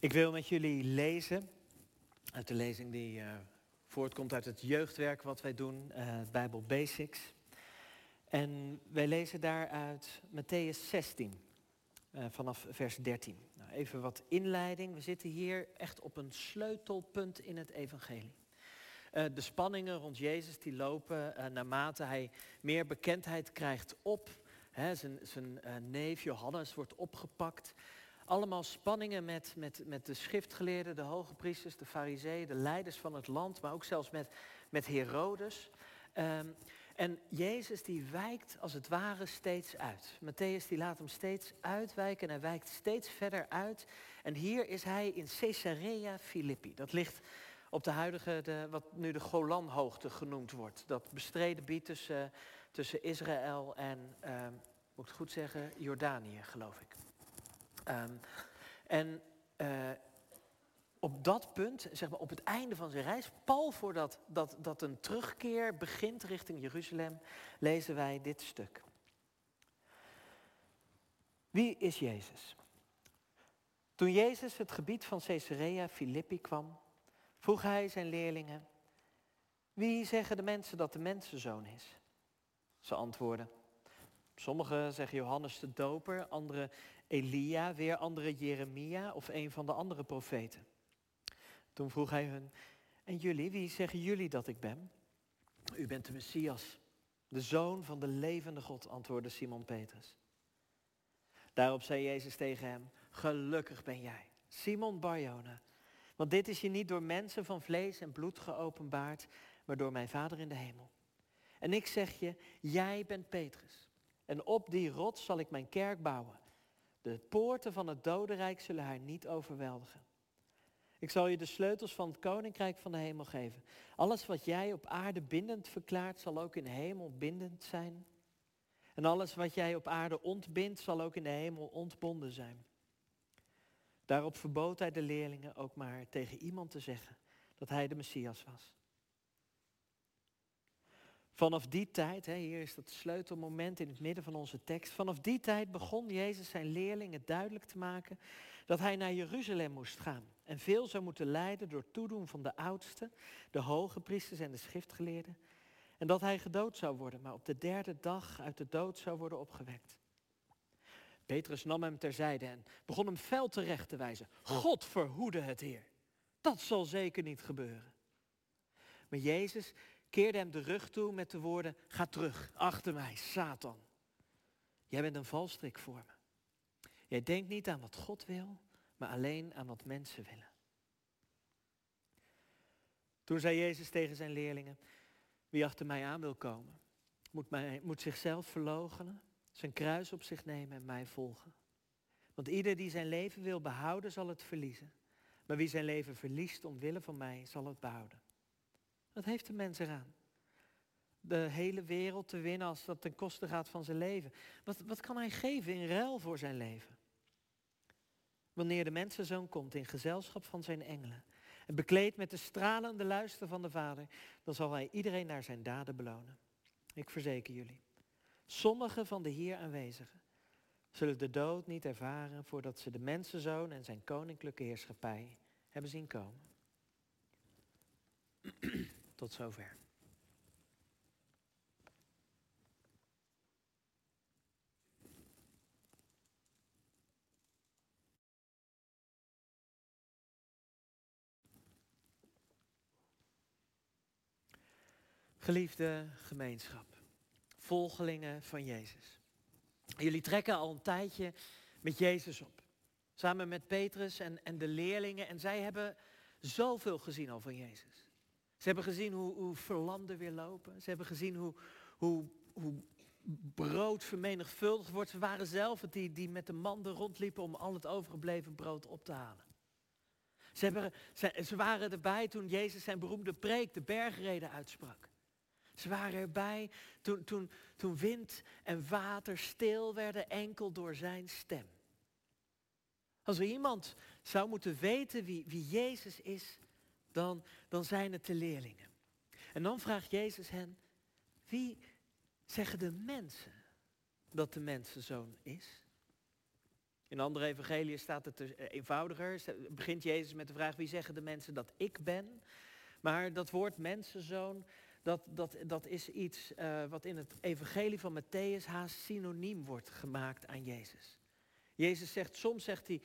Ik wil met jullie lezen uit de lezing die uh, voortkomt uit het jeugdwerk wat wij doen, uh, Bijbel Basics. En wij lezen daaruit Matthäus 16, uh, vanaf vers 13. Nou, even wat inleiding. We zitten hier echt op een sleutelpunt in het evangelie. de spanningen rond Jezus die lopen naarmate hij meer bekendheid krijgt op. Hè, zijn zijn neef Johannes wordt opgepakt allemaal spanningen met, met, met de schriftgeleerden, de hoge priesters, de fariseeën, de leiders van het land, maar ook zelfs met, met Herodes. Um, en Jezus die wijkt als het ware steeds uit. Matthäus die laat hem steeds uitwijken en hij wijkt steeds verder uit. En hier is hij in Caesarea Philippi. Dat ligt op de huidige, de, wat nu de Golanhoogte genoemd wordt. Dat bestreden gebied tussen, tussen Israël en, uh, moet ik het goed zeggen, Jordanië geloof ik. Um, en uh, op dat punt, zeg maar op het einde van zijn reis, pal voordat dat, dat een terugkeer begint richting Jeruzalem, lezen wij dit stuk. Wie is Jezus? Toen Jezus het gebied van Caesarea Philippi kwam, vroeg hij zijn leerlingen: Wie zeggen de mensen dat de mensenzoon is? Ze antwoorden: Sommigen zeggen Johannes de Doper, anderen Elia, weer anderen Jeremia of een van de andere profeten. Toen vroeg hij hun, en jullie, wie zeggen jullie dat ik ben? U bent de Messias, de zoon van de levende God, antwoordde Simon Petrus. Daarop zei Jezus tegen hem, gelukkig ben jij, Simon Barjona. Want dit is je niet door mensen van vlees en bloed geopenbaard, maar door mijn Vader in de hemel. En ik zeg je, jij bent Petrus. En op die rots zal ik mijn kerk bouwen. De poorten van het dodenrijk zullen haar niet overweldigen. Ik zal je de sleutels van het koninkrijk van de hemel geven. Alles wat jij op aarde bindend verklaart, zal ook in de hemel bindend zijn. En alles wat jij op aarde ontbindt, zal ook in de hemel ontbonden zijn. Daarop verbood hij de leerlingen ook maar tegen iemand te zeggen dat hij de Messias was. Vanaf die tijd, hè, hier is dat sleutelmoment in het midden van onze tekst. Vanaf die tijd begon Jezus zijn leerlingen duidelijk te maken dat hij naar Jeruzalem moest gaan. En veel zou moeten lijden door toedoen van de oudsten, de hoge priesters en de schriftgeleerden. En dat hij gedood zou worden, maar op de derde dag uit de dood zou worden opgewekt. Petrus nam hem terzijde en begon hem fel terecht te wijzen. God verhoede het Heer. Dat zal zeker niet gebeuren. Maar Jezus keerde hem de rug toe met de woorden, ga terug, achter mij, Satan. Jij bent een valstrik voor me. Jij denkt niet aan wat God wil, maar alleen aan wat mensen willen. Toen zei Jezus tegen zijn leerlingen, wie achter mij aan wil komen, moet, mij, moet zichzelf verloochenen, zijn kruis op zich nemen en mij volgen. Want ieder die zijn leven wil behouden, zal het verliezen. Maar wie zijn leven verliest omwille van mij, zal het behouden. Wat heeft de mens eraan? De hele wereld te winnen als dat ten koste gaat van zijn leven. Wat, wat kan hij geven in ruil voor zijn leven? Wanneer de mensenzoon komt in gezelschap van zijn engelen en bekleed met de stralende luister van de Vader, dan zal hij iedereen naar zijn daden belonen. Ik verzeker jullie, sommigen van de hier aanwezigen zullen de dood niet ervaren voordat ze de mensenzoon en zijn koninklijke heerschappij hebben zien komen. Tot zover. Geliefde gemeenschap, volgelingen van Jezus. Jullie trekken al een tijdje met Jezus op. Samen met Petrus en, en de leerlingen. En zij hebben zoveel gezien al van Jezus. Ze hebben gezien hoe, hoe verlamden weer lopen. Ze hebben gezien hoe, hoe, hoe brood vermenigvuldigd wordt. Ze waren zelf het die, die met de manden rondliepen om al het overgebleven brood op te halen. Ze, hebben, ze, ze waren erbij toen Jezus zijn beroemde preek, de bergreden, uitsprak. Ze waren erbij toen, toen, toen wind en water stil werden enkel door zijn stem. Als er iemand zou moeten weten wie, wie Jezus is, dan, dan zijn het de leerlingen. En dan vraagt Jezus hen, wie zeggen de mensen dat de mensenzoon is? In andere evangeliën staat het dus, eh, eenvoudiger. Begint Jezus met de vraag, wie zeggen de mensen dat ik ben? Maar dat woord mensenzoon, dat, dat, dat is iets uh, wat in het evangelie van Matthäus haast synoniem wordt gemaakt aan Jezus. Jezus zegt, soms zegt hij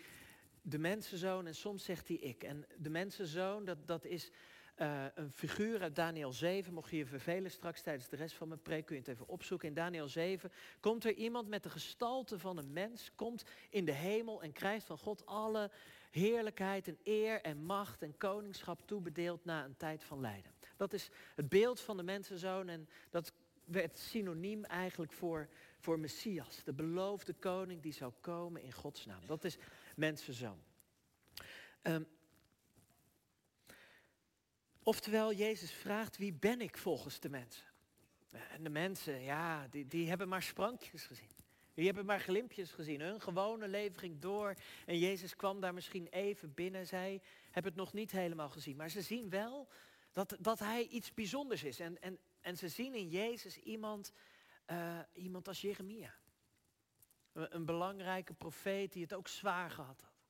de mensenzoon en soms zegt hij ik. En de mensenzoon, dat, dat is uh, een figuur uit Daniel 7. Mocht je je vervelen straks tijdens de rest van mijn preek, kun je het even opzoeken. In Daniel 7 komt er iemand met de gestalte van een mens, komt in de hemel en krijgt van God alle heerlijkheid en eer en macht en koningschap toebedeeld na een tijd van lijden. Dat is het beeld van de mensenzoon en dat werd synoniem eigenlijk voor, voor Messias, de beloofde koning die zou komen in Gods naam. Dat is mensenzoon. Um, oftewel, Jezus vraagt, wie ben ik volgens de mensen? En de mensen, ja, die, die hebben maar sprankjes gezien. Die hebben maar glimpjes gezien. Hun gewone leven ging door. En Jezus kwam daar misschien even binnen. Zij hebben het nog niet helemaal gezien. Maar ze zien wel dat, dat hij iets bijzonders is. En, en, en ze zien in Jezus iemand, uh, iemand als Jeremia. Een, belangrijke profeet die het ook zwaar gehad had.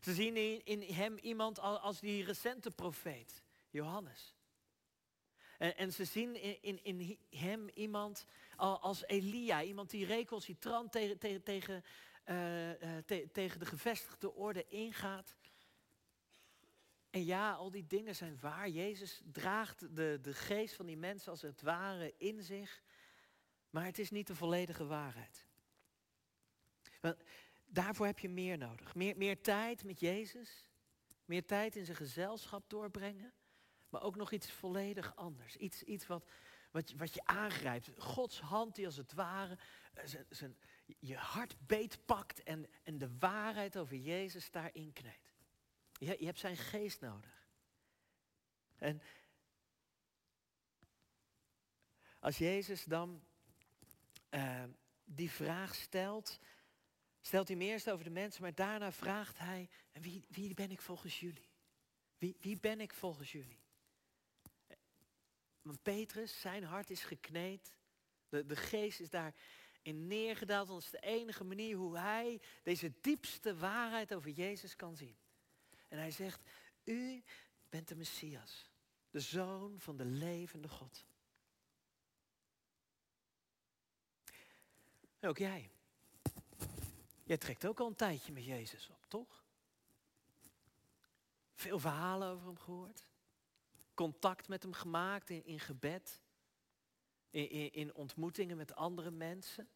Ze zien in, hem iemand als die recente profeet, Johannes. En, en ze zien in, in, hem iemand als Elia, iemand die recalcitrant tegen, tegen, tegen, uh, uh, te, tegen de gevestigde orde ingaat. En ja, al die dingen zijn waar. Jezus draagt de, de geest van die mensen als het ware in zich. Maar het is niet de volledige waarheid. Want daarvoor heb je meer nodig. Meer, meer tijd met Jezus. Meer tijd in zijn gezelschap doorbrengen. Maar ook nog iets volledig anders. Iets, iets wat, wat, wat je aangrijpt. Gods hand die als het ware eh, zijn, zijn, je hart beetpakt en, en de waarheid over Jezus daarin kneedt. Je, je hebt zijn geest nodig. En als Jezus dan uh, die vraag stelt, stelt hij hem eerst over de mensen, maar daarna vraagt hij, en wie, wie ben ik volgens jullie? Wie, wie ben ik volgens jullie? Want Petrus, zijn hart is gekneed. De, de geest is daar in neergedaald. Dat is de enige manier hoe hij deze diepste waarheid over Jezus kan zien. En hij zegt, u bent de Messias. De zoon van de levende God. En ook jij. Jij trekt ook al een tijdje met Jezus op, toch? Veel verhalen over hem gehoord contact met hem gemaakt in, in gebed, in, in, in ontmoetingen met andere mensen.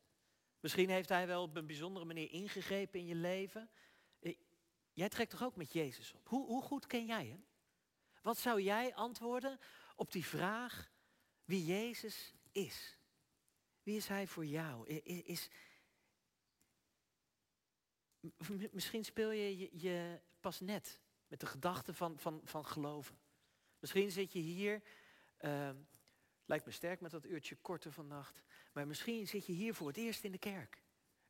Misschien heeft hij wel op een bijzondere manier ingegrepen in je leven. Eh, jij trekt toch ook met Jezus op? Hoe, hoe goed ken jij hem? Wat zou jij antwoorden op die vraag wie Jezus is? Wie is hij voor jou? Is, misschien speel je, je, pas net met de gedachte van, van, van geloven. Misschien zit je hier, uh, lijkt me sterk met dat uurtje korter vannacht, maar misschien zit je hier voor het eerst in de kerk.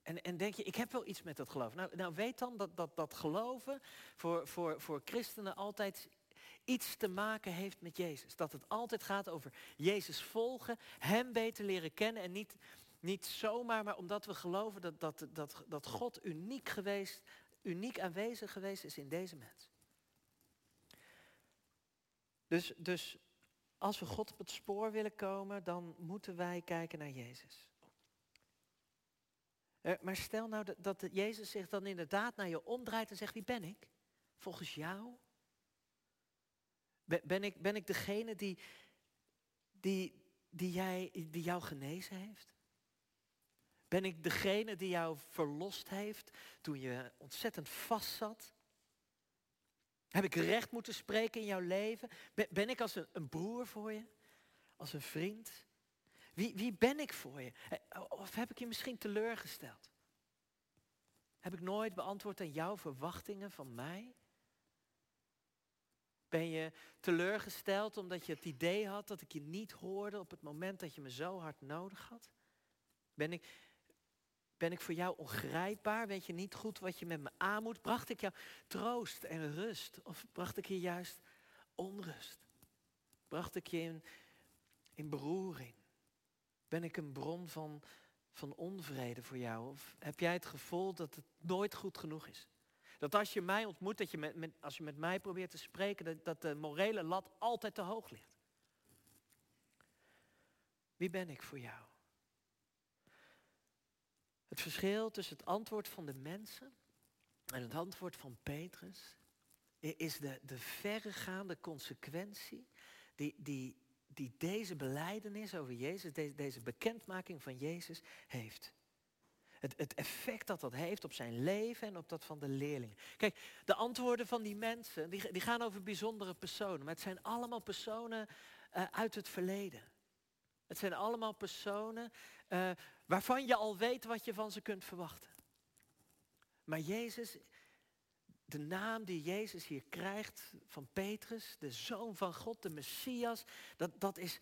En, en denk je, ik heb wel iets met dat geloof. Nou, nou weet dan dat, dat, dat geloven voor, voor, voor christenen altijd iets te maken heeft met Jezus. Dat het altijd gaat over Jezus volgen, Hem beter leren kennen en niet, niet zomaar, maar omdat we geloven dat, dat, dat, dat God uniek, geweest, uniek aanwezig geweest is in deze mens. Dus, dus als we God op het spoor willen komen, dan moeten wij kijken naar Jezus. Eh, maar stel nou dat, dat Jezus zich dan inderdaad naar je omdraait en zegt, wie ben ik? Volgens jou? Ben ik, ben ik degene die, die, die, jij, die jou genezen heeft? Ben ik degene die jou verlost heeft toen je ontzettend vast zat? Heb ik recht moeten spreken in jouw leven? Ben, ik als een, een, broer voor je? Als een vriend? Wie, wie ben ik voor je? Eh, of heb ik je misschien teleurgesteld? Heb ik nooit beantwoord aan jouw verwachtingen van mij? Ben je teleurgesteld omdat je het idee had dat ik je niet hoorde op het moment dat je me zo hard nodig had? Ben ik, ben ik voor jou ongrijpbaar? Weet je niet goed wat je met me aan moet? Bracht ik jou troost en rust? Of bracht ik je juist onrust? Bracht ik je in, in beroering? Ben ik een bron van van onvrede voor jou? Of heb jij het gevoel dat het nooit goed genoeg is? Dat als je mij ontmoet, dat je met, met, als je met mij probeert te spreken, dat, dat de morele lat altijd te hoog ligt. Wie ben ik voor jou? Het verschil tussen het antwoord van de mensen en het antwoord van Petrus is de, de verregaande consequentie die, die, die deze beleidenis over Jezus, deze, deze bekendmaking van Jezus heeft. Het, het effect dat dat heeft op zijn leven en op dat van de leerlingen. Kijk, de antwoorden van die mensen, die, die gaan over bijzondere personen. Maar het zijn allemaal personen uh, uit het verleden. Het zijn allemaal personen uh, waarvan je al weet wat je van ze kunt verwachten. Maar Jezus, de naam die Jezus hier krijgt van Petrus, de zoon van God, de Messias, dat, dat is,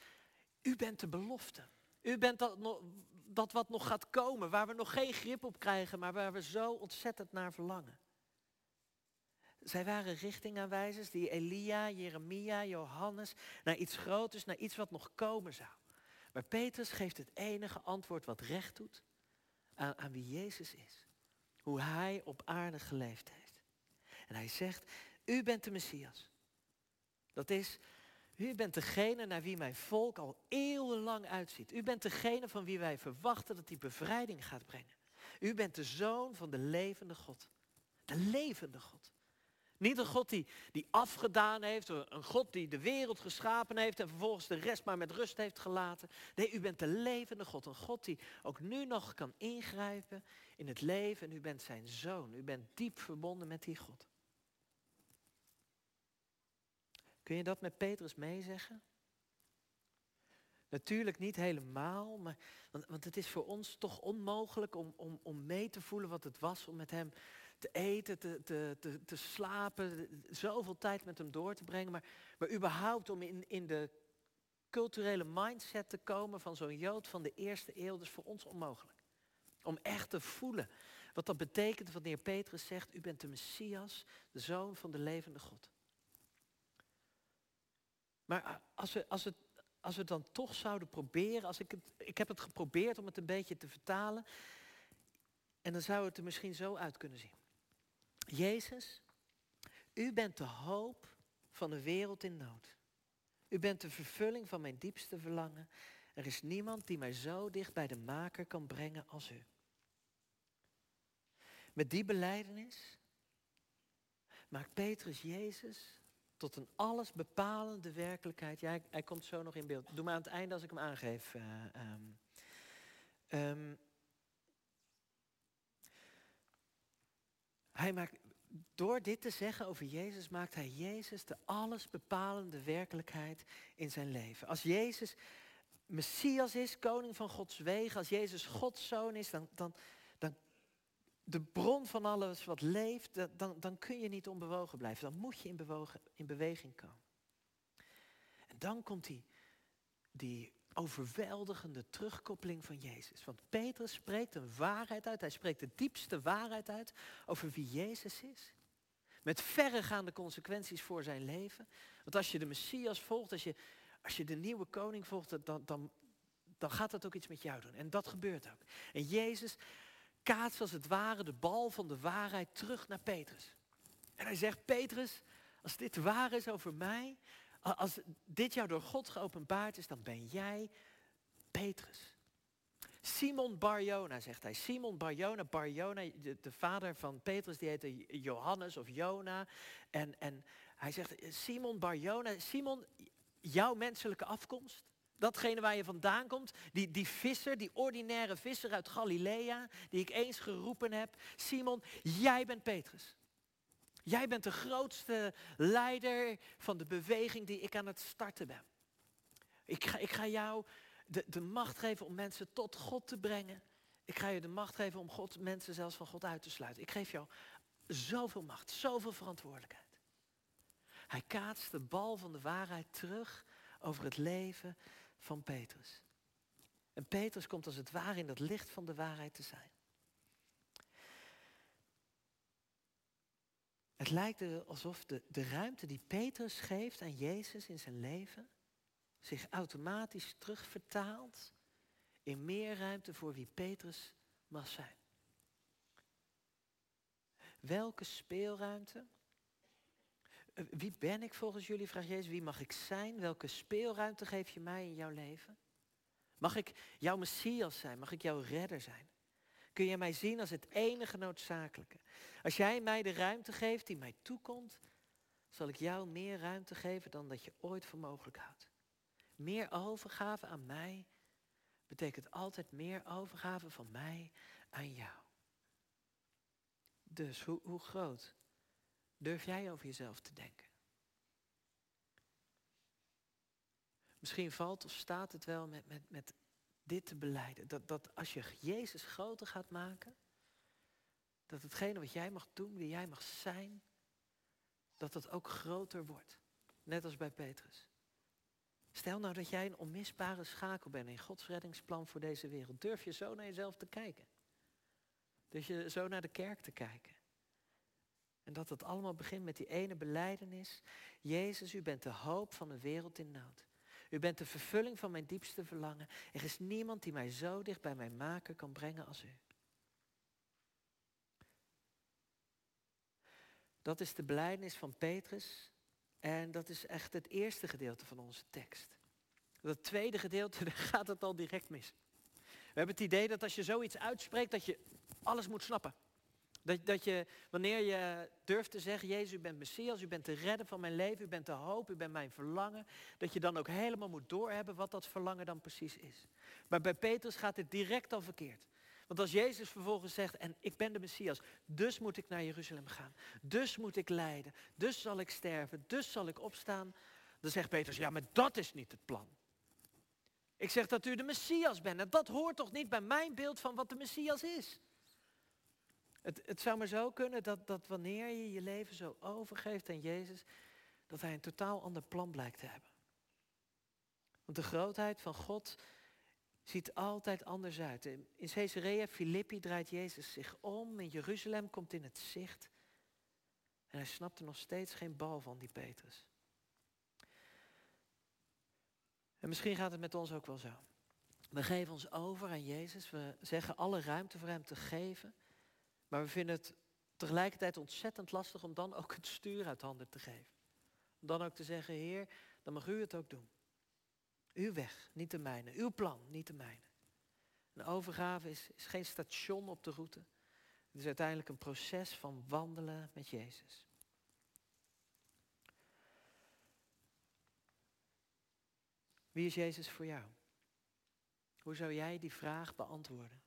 u bent de belofte. U bent dat, dat wat nog gaat komen, waar we nog geen grip op krijgen, maar waar we zo ontzettend naar verlangen. Zij waren richtingaanwijzers die Elia, Jeremia, Johannes naar iets groters, naar iets wat nog komen zou. Maar Petrus geeft het enige antwoord wat recht doet aan, aan wie Jezus is. Hoe hij op aarde geleefd heeft. En hij zegt, u bent de Messias. Dat is, u bent degene naar wie mijn volk al eeuwenlang uitziet. U bent degene van wie wij verwachten dat die bevrijding gaat brengen. U bent de zoon van de levende God. De levende God. Niet een God die, die afgedaan heeft, een God die de wereld geschapen heeft en vervolgens de rest maar met rust heeft gelaten. Nee, u bent de levende God, een God die ook nu nog kan ingrijpen in het leven en u bent zijn zoon. U bent diep verbonden met die God. Kun je dat met Petrus meezeggen? Natuurlijk niet helemaal, maar, want, want het is voor ons toch onmogelijk om, om, om mee te voelen wat het was om met hem te eten, te, te, te, te slapen, zoveel tijd met hem door te brengen. Maar, maar überhaupt om in, in de culturele mindset te komen van zo'n Jood van de eerste eeuw, dat is voor ons onmogelijk. Om echt te voelen wat dat betekent wanneer Petrus zegt, u bent de Messias, de zoon van de levende God. Maar als we, als, het, als we dan toch zouden proberen, als ik, het, ik heb het geprobeerd om het een beetje te vertalen, en dan zou het er misschien zo uit kunnen zien. Jezus, u bent de hoop van een wereld in nood. U bent de vervulling van mijn diepste verlangen. Er is niemand die mij zo dicht bij de maker kan brengen als u. Met die beleidenis maakt Petrus Jezus tot een allesbepalende werkelijkheid. Hij, komt zo nog in beeld. Doe maar aan het einde als ik hem aangeef. Uh, um, um, Hij maakt, door dit te zeggen over Jezus, maakt hij Jezus de allesbepalende werkelijkheid in zijn leven. Als Jezus Messias is, koning van Gods wegen, als Jezus Gods zoon is, dan, dan, dan de bron van alles wat leeft, dan, dan kun je niet onbewogen blijven. Dan moet je in, bewogen, in beweging komen. En dan komt die, die overweldigende terugkoppeling van Jezus. Want Petrus spreekt een waarheid uit. Hij spreekt de diepste waarheid uit over wie Jezus is. Met verregaande consequenties voor zijn leven. Want als je de Messias volgt, als je, als je de nieuwe koning volgt, dan, dan, dan gaat dat ook iets met jou doen. En dat gebeurt ook. En Jezus kaatst als het ware de bal van de waarheid terug naar Petrus. En hij zegt, Petrus, als dit waar is over mij, als dit jou door God geopenbaard is, dan ben jij Petrus. Simon Barjona, zegt hij. Simon Barjona, Barjona, de, de, vader van Petrus, die heette Johannes of Jona. En, en hij zegt, Simon Barjona, Simon, jouw menselijke afkomst, datgene waar je vandaan komt, die, die visser, die ordinaire visser uit Galilea, die ik eens geroepen heb. Simon, jij bent Petrus. Jij bent de grootste leider van de beweging die ik aan het starten ben. Ik ga, ik ga jou de, de macht geven om mensen tot God te brengen. Ik ga je de macht geven om God, mensen zelfs van God uit te sluiten. Ik geef jou zoveel macht, zoveel verantwoordelijkheid. Hij kaatst de bal van de waarheid terug over het leven van Petrus. En Petrus komt als het ware in dat licht van de waarheid te zijn. Het lijkt er alsof de, de ruimte die Petrus geeft aan Jezus in zijn leven zich automatisch terugvertaalt in meer ruimte voor wie Petrus mag zijn. Welke speelruimte? Eh, wie ben ik volgens jullie, vraagt Jezus. Wie mag ik zijn? Welke speelruimte geef je mij in jouw leven? Mag ik jouw Messias zijn? Mag ik jouw redder zijn? Kun je mij zien als het enige noodzakelijke? Als jij mij de ruimte geeft die mij toekomt, zal ik jou meer ruimte geven dan dat je ooit voor mogelijk houdt. Meer overgave aan mij betekent altijd meer overgave van mij aan jou. Dus hoe, hoe groot durf jij over jezelf te denken? Misschien valt of staat het wel met, met, met dit te beleiden. Dat, dat als je Jezus groter gaat maken, dat hetgene wat jij mag doen, wie jij mag zijn, dat dat ook groter wordt. Net als bij Petrus. Stel nou dat jij een onmisbare schakel bent in Gods reddingsplan voor deze wereld. Durf je zo naar jezelf te kijken? Durf je zo naar de kerk te kijken? En dat het allemaal begint met die ene beleidenis. Jezus, u bent de hoop van een wereld in nood. U bent de vervulling van mijn diepste verlangen. Er is niemand die mij zo dicht bij mijn maker kan brengen als u. Dat is de beleidenis van Petrus. En dat is echt het eerste gedeelte van onze tekst. Dat tweede gedeelte, daar gaat het al direct mis. We hebben het idee dat als je zoiets uitspreekt, dat je alles moet snappen. Dat, dat je, wanneer je durft te zeggen, Jezus, u bent Messias, u bent de redder van mijn leven, u bent de hoop, u bent mijn verlangen, dat je dan ook helemaal moet doorhebben wat dat verlangen dan precies is. Maar bij Petrus gaat het direct al verkeerd. Want als Jezus vervolgens zegt, en ik ben de Messias, dus moet ik naar Jeruzalem gaan, dus moet ik lijden, dus zal ik sterven, dus zal ik opstaan, dan zegt Petrus, ja, maar dat is niet het plan. Ik zeg dat u de Messias bent en dat hoort toch niet bij mijn beeld van wat de Messias is. Het, zou maar zo kunnen dat, dat wanneer je je leven zo overgeeft aan Jezus, dat Hij een totaal ander plan blijkt te hebben. Want de grootheid van God ziet altijd anders uit. In Caesarea Filippi draait Jezus zich om, in Jeruzalem komt in het zicht. En hij snapt er nog steeds geen bal van, die Petrus. En misschien gaat het met ons ook wel zo. We geven ons over aan Jezus, we zeggen alle ruimte voor Hem te geven. Maar we vinden het tegelijkertijd ontzettend lastig om dan ook het stuur uit handen te geven. Om dan ook te zeggen, Heer, dan mag u het ook doen. Uw weg, niet de mijne. Uw plan, niet de mijne. Een overgave is, is geen station op de route. Het is uiteindelijk een proces van wandelen met Jezus. Wie is Jezus voor jou? Hoe zou jij die vraag beantwoorden?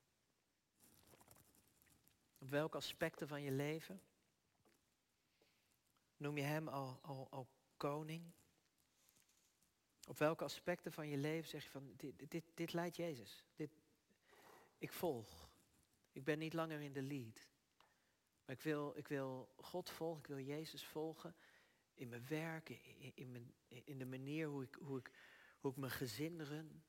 Op welke aspecten van je leven noem je Hem al, al, koning? Op welke aspecten van je leven zeg je van, dit, dit, dit leidt Jezus. Dit, ik volg. Ik ben niet langer in de lead. Maar ik wil, ik wil God volgen, ik wil Jezus volgen in mijn werk, in, in, mijn, in de manier hoe ik, hoe, ik, hoe ik mijn gezin run.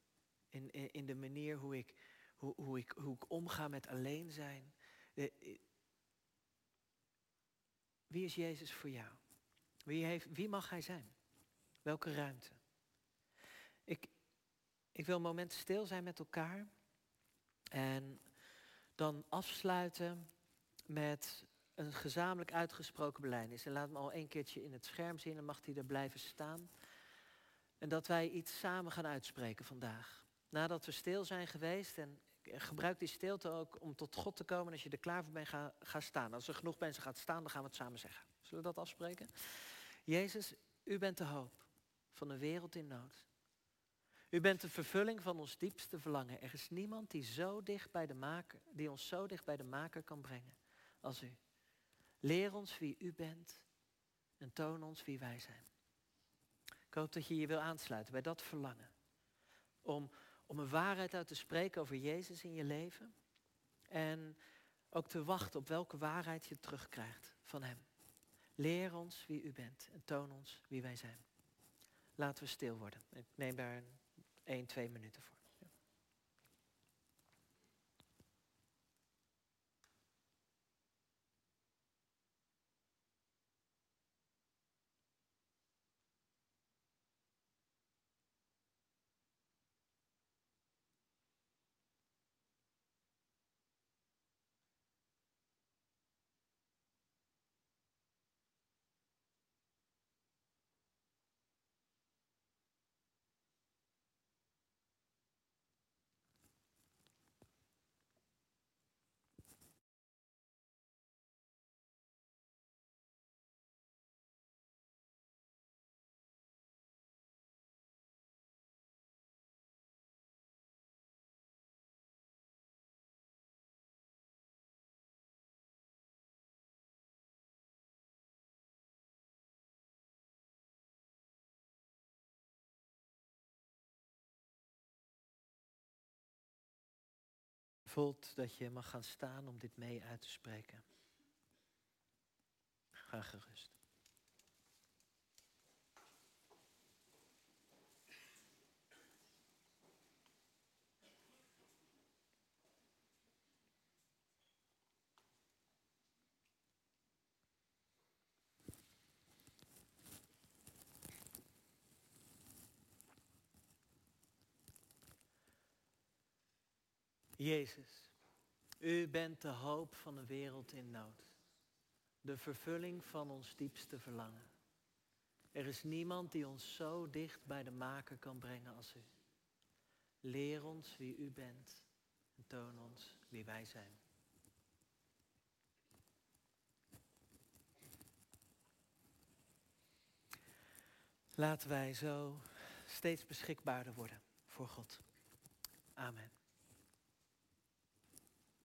In, in, in de manier hoe ik, hoe, hoe, ik, hoe ik omga met alleen zijn. Wie is Jezus voor jou? Wie, heeft, wie mag Hij zijn? Welke ruimte? Ik, ik wil een moment stil zijn met elkaar. En dan afsluiten met een gezamenlijk uitgesproken beleid. En laat me al een keertje in het scherm zien en mag die er blijven staan. En dat wij iets samen gaan uitspreken vandaag. Nadat we stil zijn geweest en gebruik die stilte ook om tot God te komen. Als je er klaar voor bent, ga, staan. Als er genoeg mensen gaat staan, dan gaan we het samen zeggen. Zullen we dat afspreken? Jezus, u bent de hoop van een wereld in nood. U bent de vervulling van ons diepste verlangen. Er is niemand die, zo dicht bij de maker, die ons zo dicht bij de maker kan brengen als u. Leer ons wie u bent en toon ons wie wij zijn. Ik hoop dat je je wil aansluiten bij dat verlangen. Om, om een waarheid uit te spreken over Jezus in je leven. En ook te wachten op welke waarheid je terugkrijgt van Hem. Leer ons wie u bent en toon ons wie wij zijn. Laten we stil worden. Ik neem daar een 1, 2 minuten voor. Voelt dat je mag gaan staan om dit mee uit te spreken. Ga gerust. Jezus, u bent de hoop van een wereld in nood. De vervulling van ons diepste verlangen. Er is niemand die ons zo dicht bij de maker kan brengen als u. Leer ons wie u bent en toon ons wie wij zijn. Laten wij zo steeds beschikbaarder worden voor God. Amen.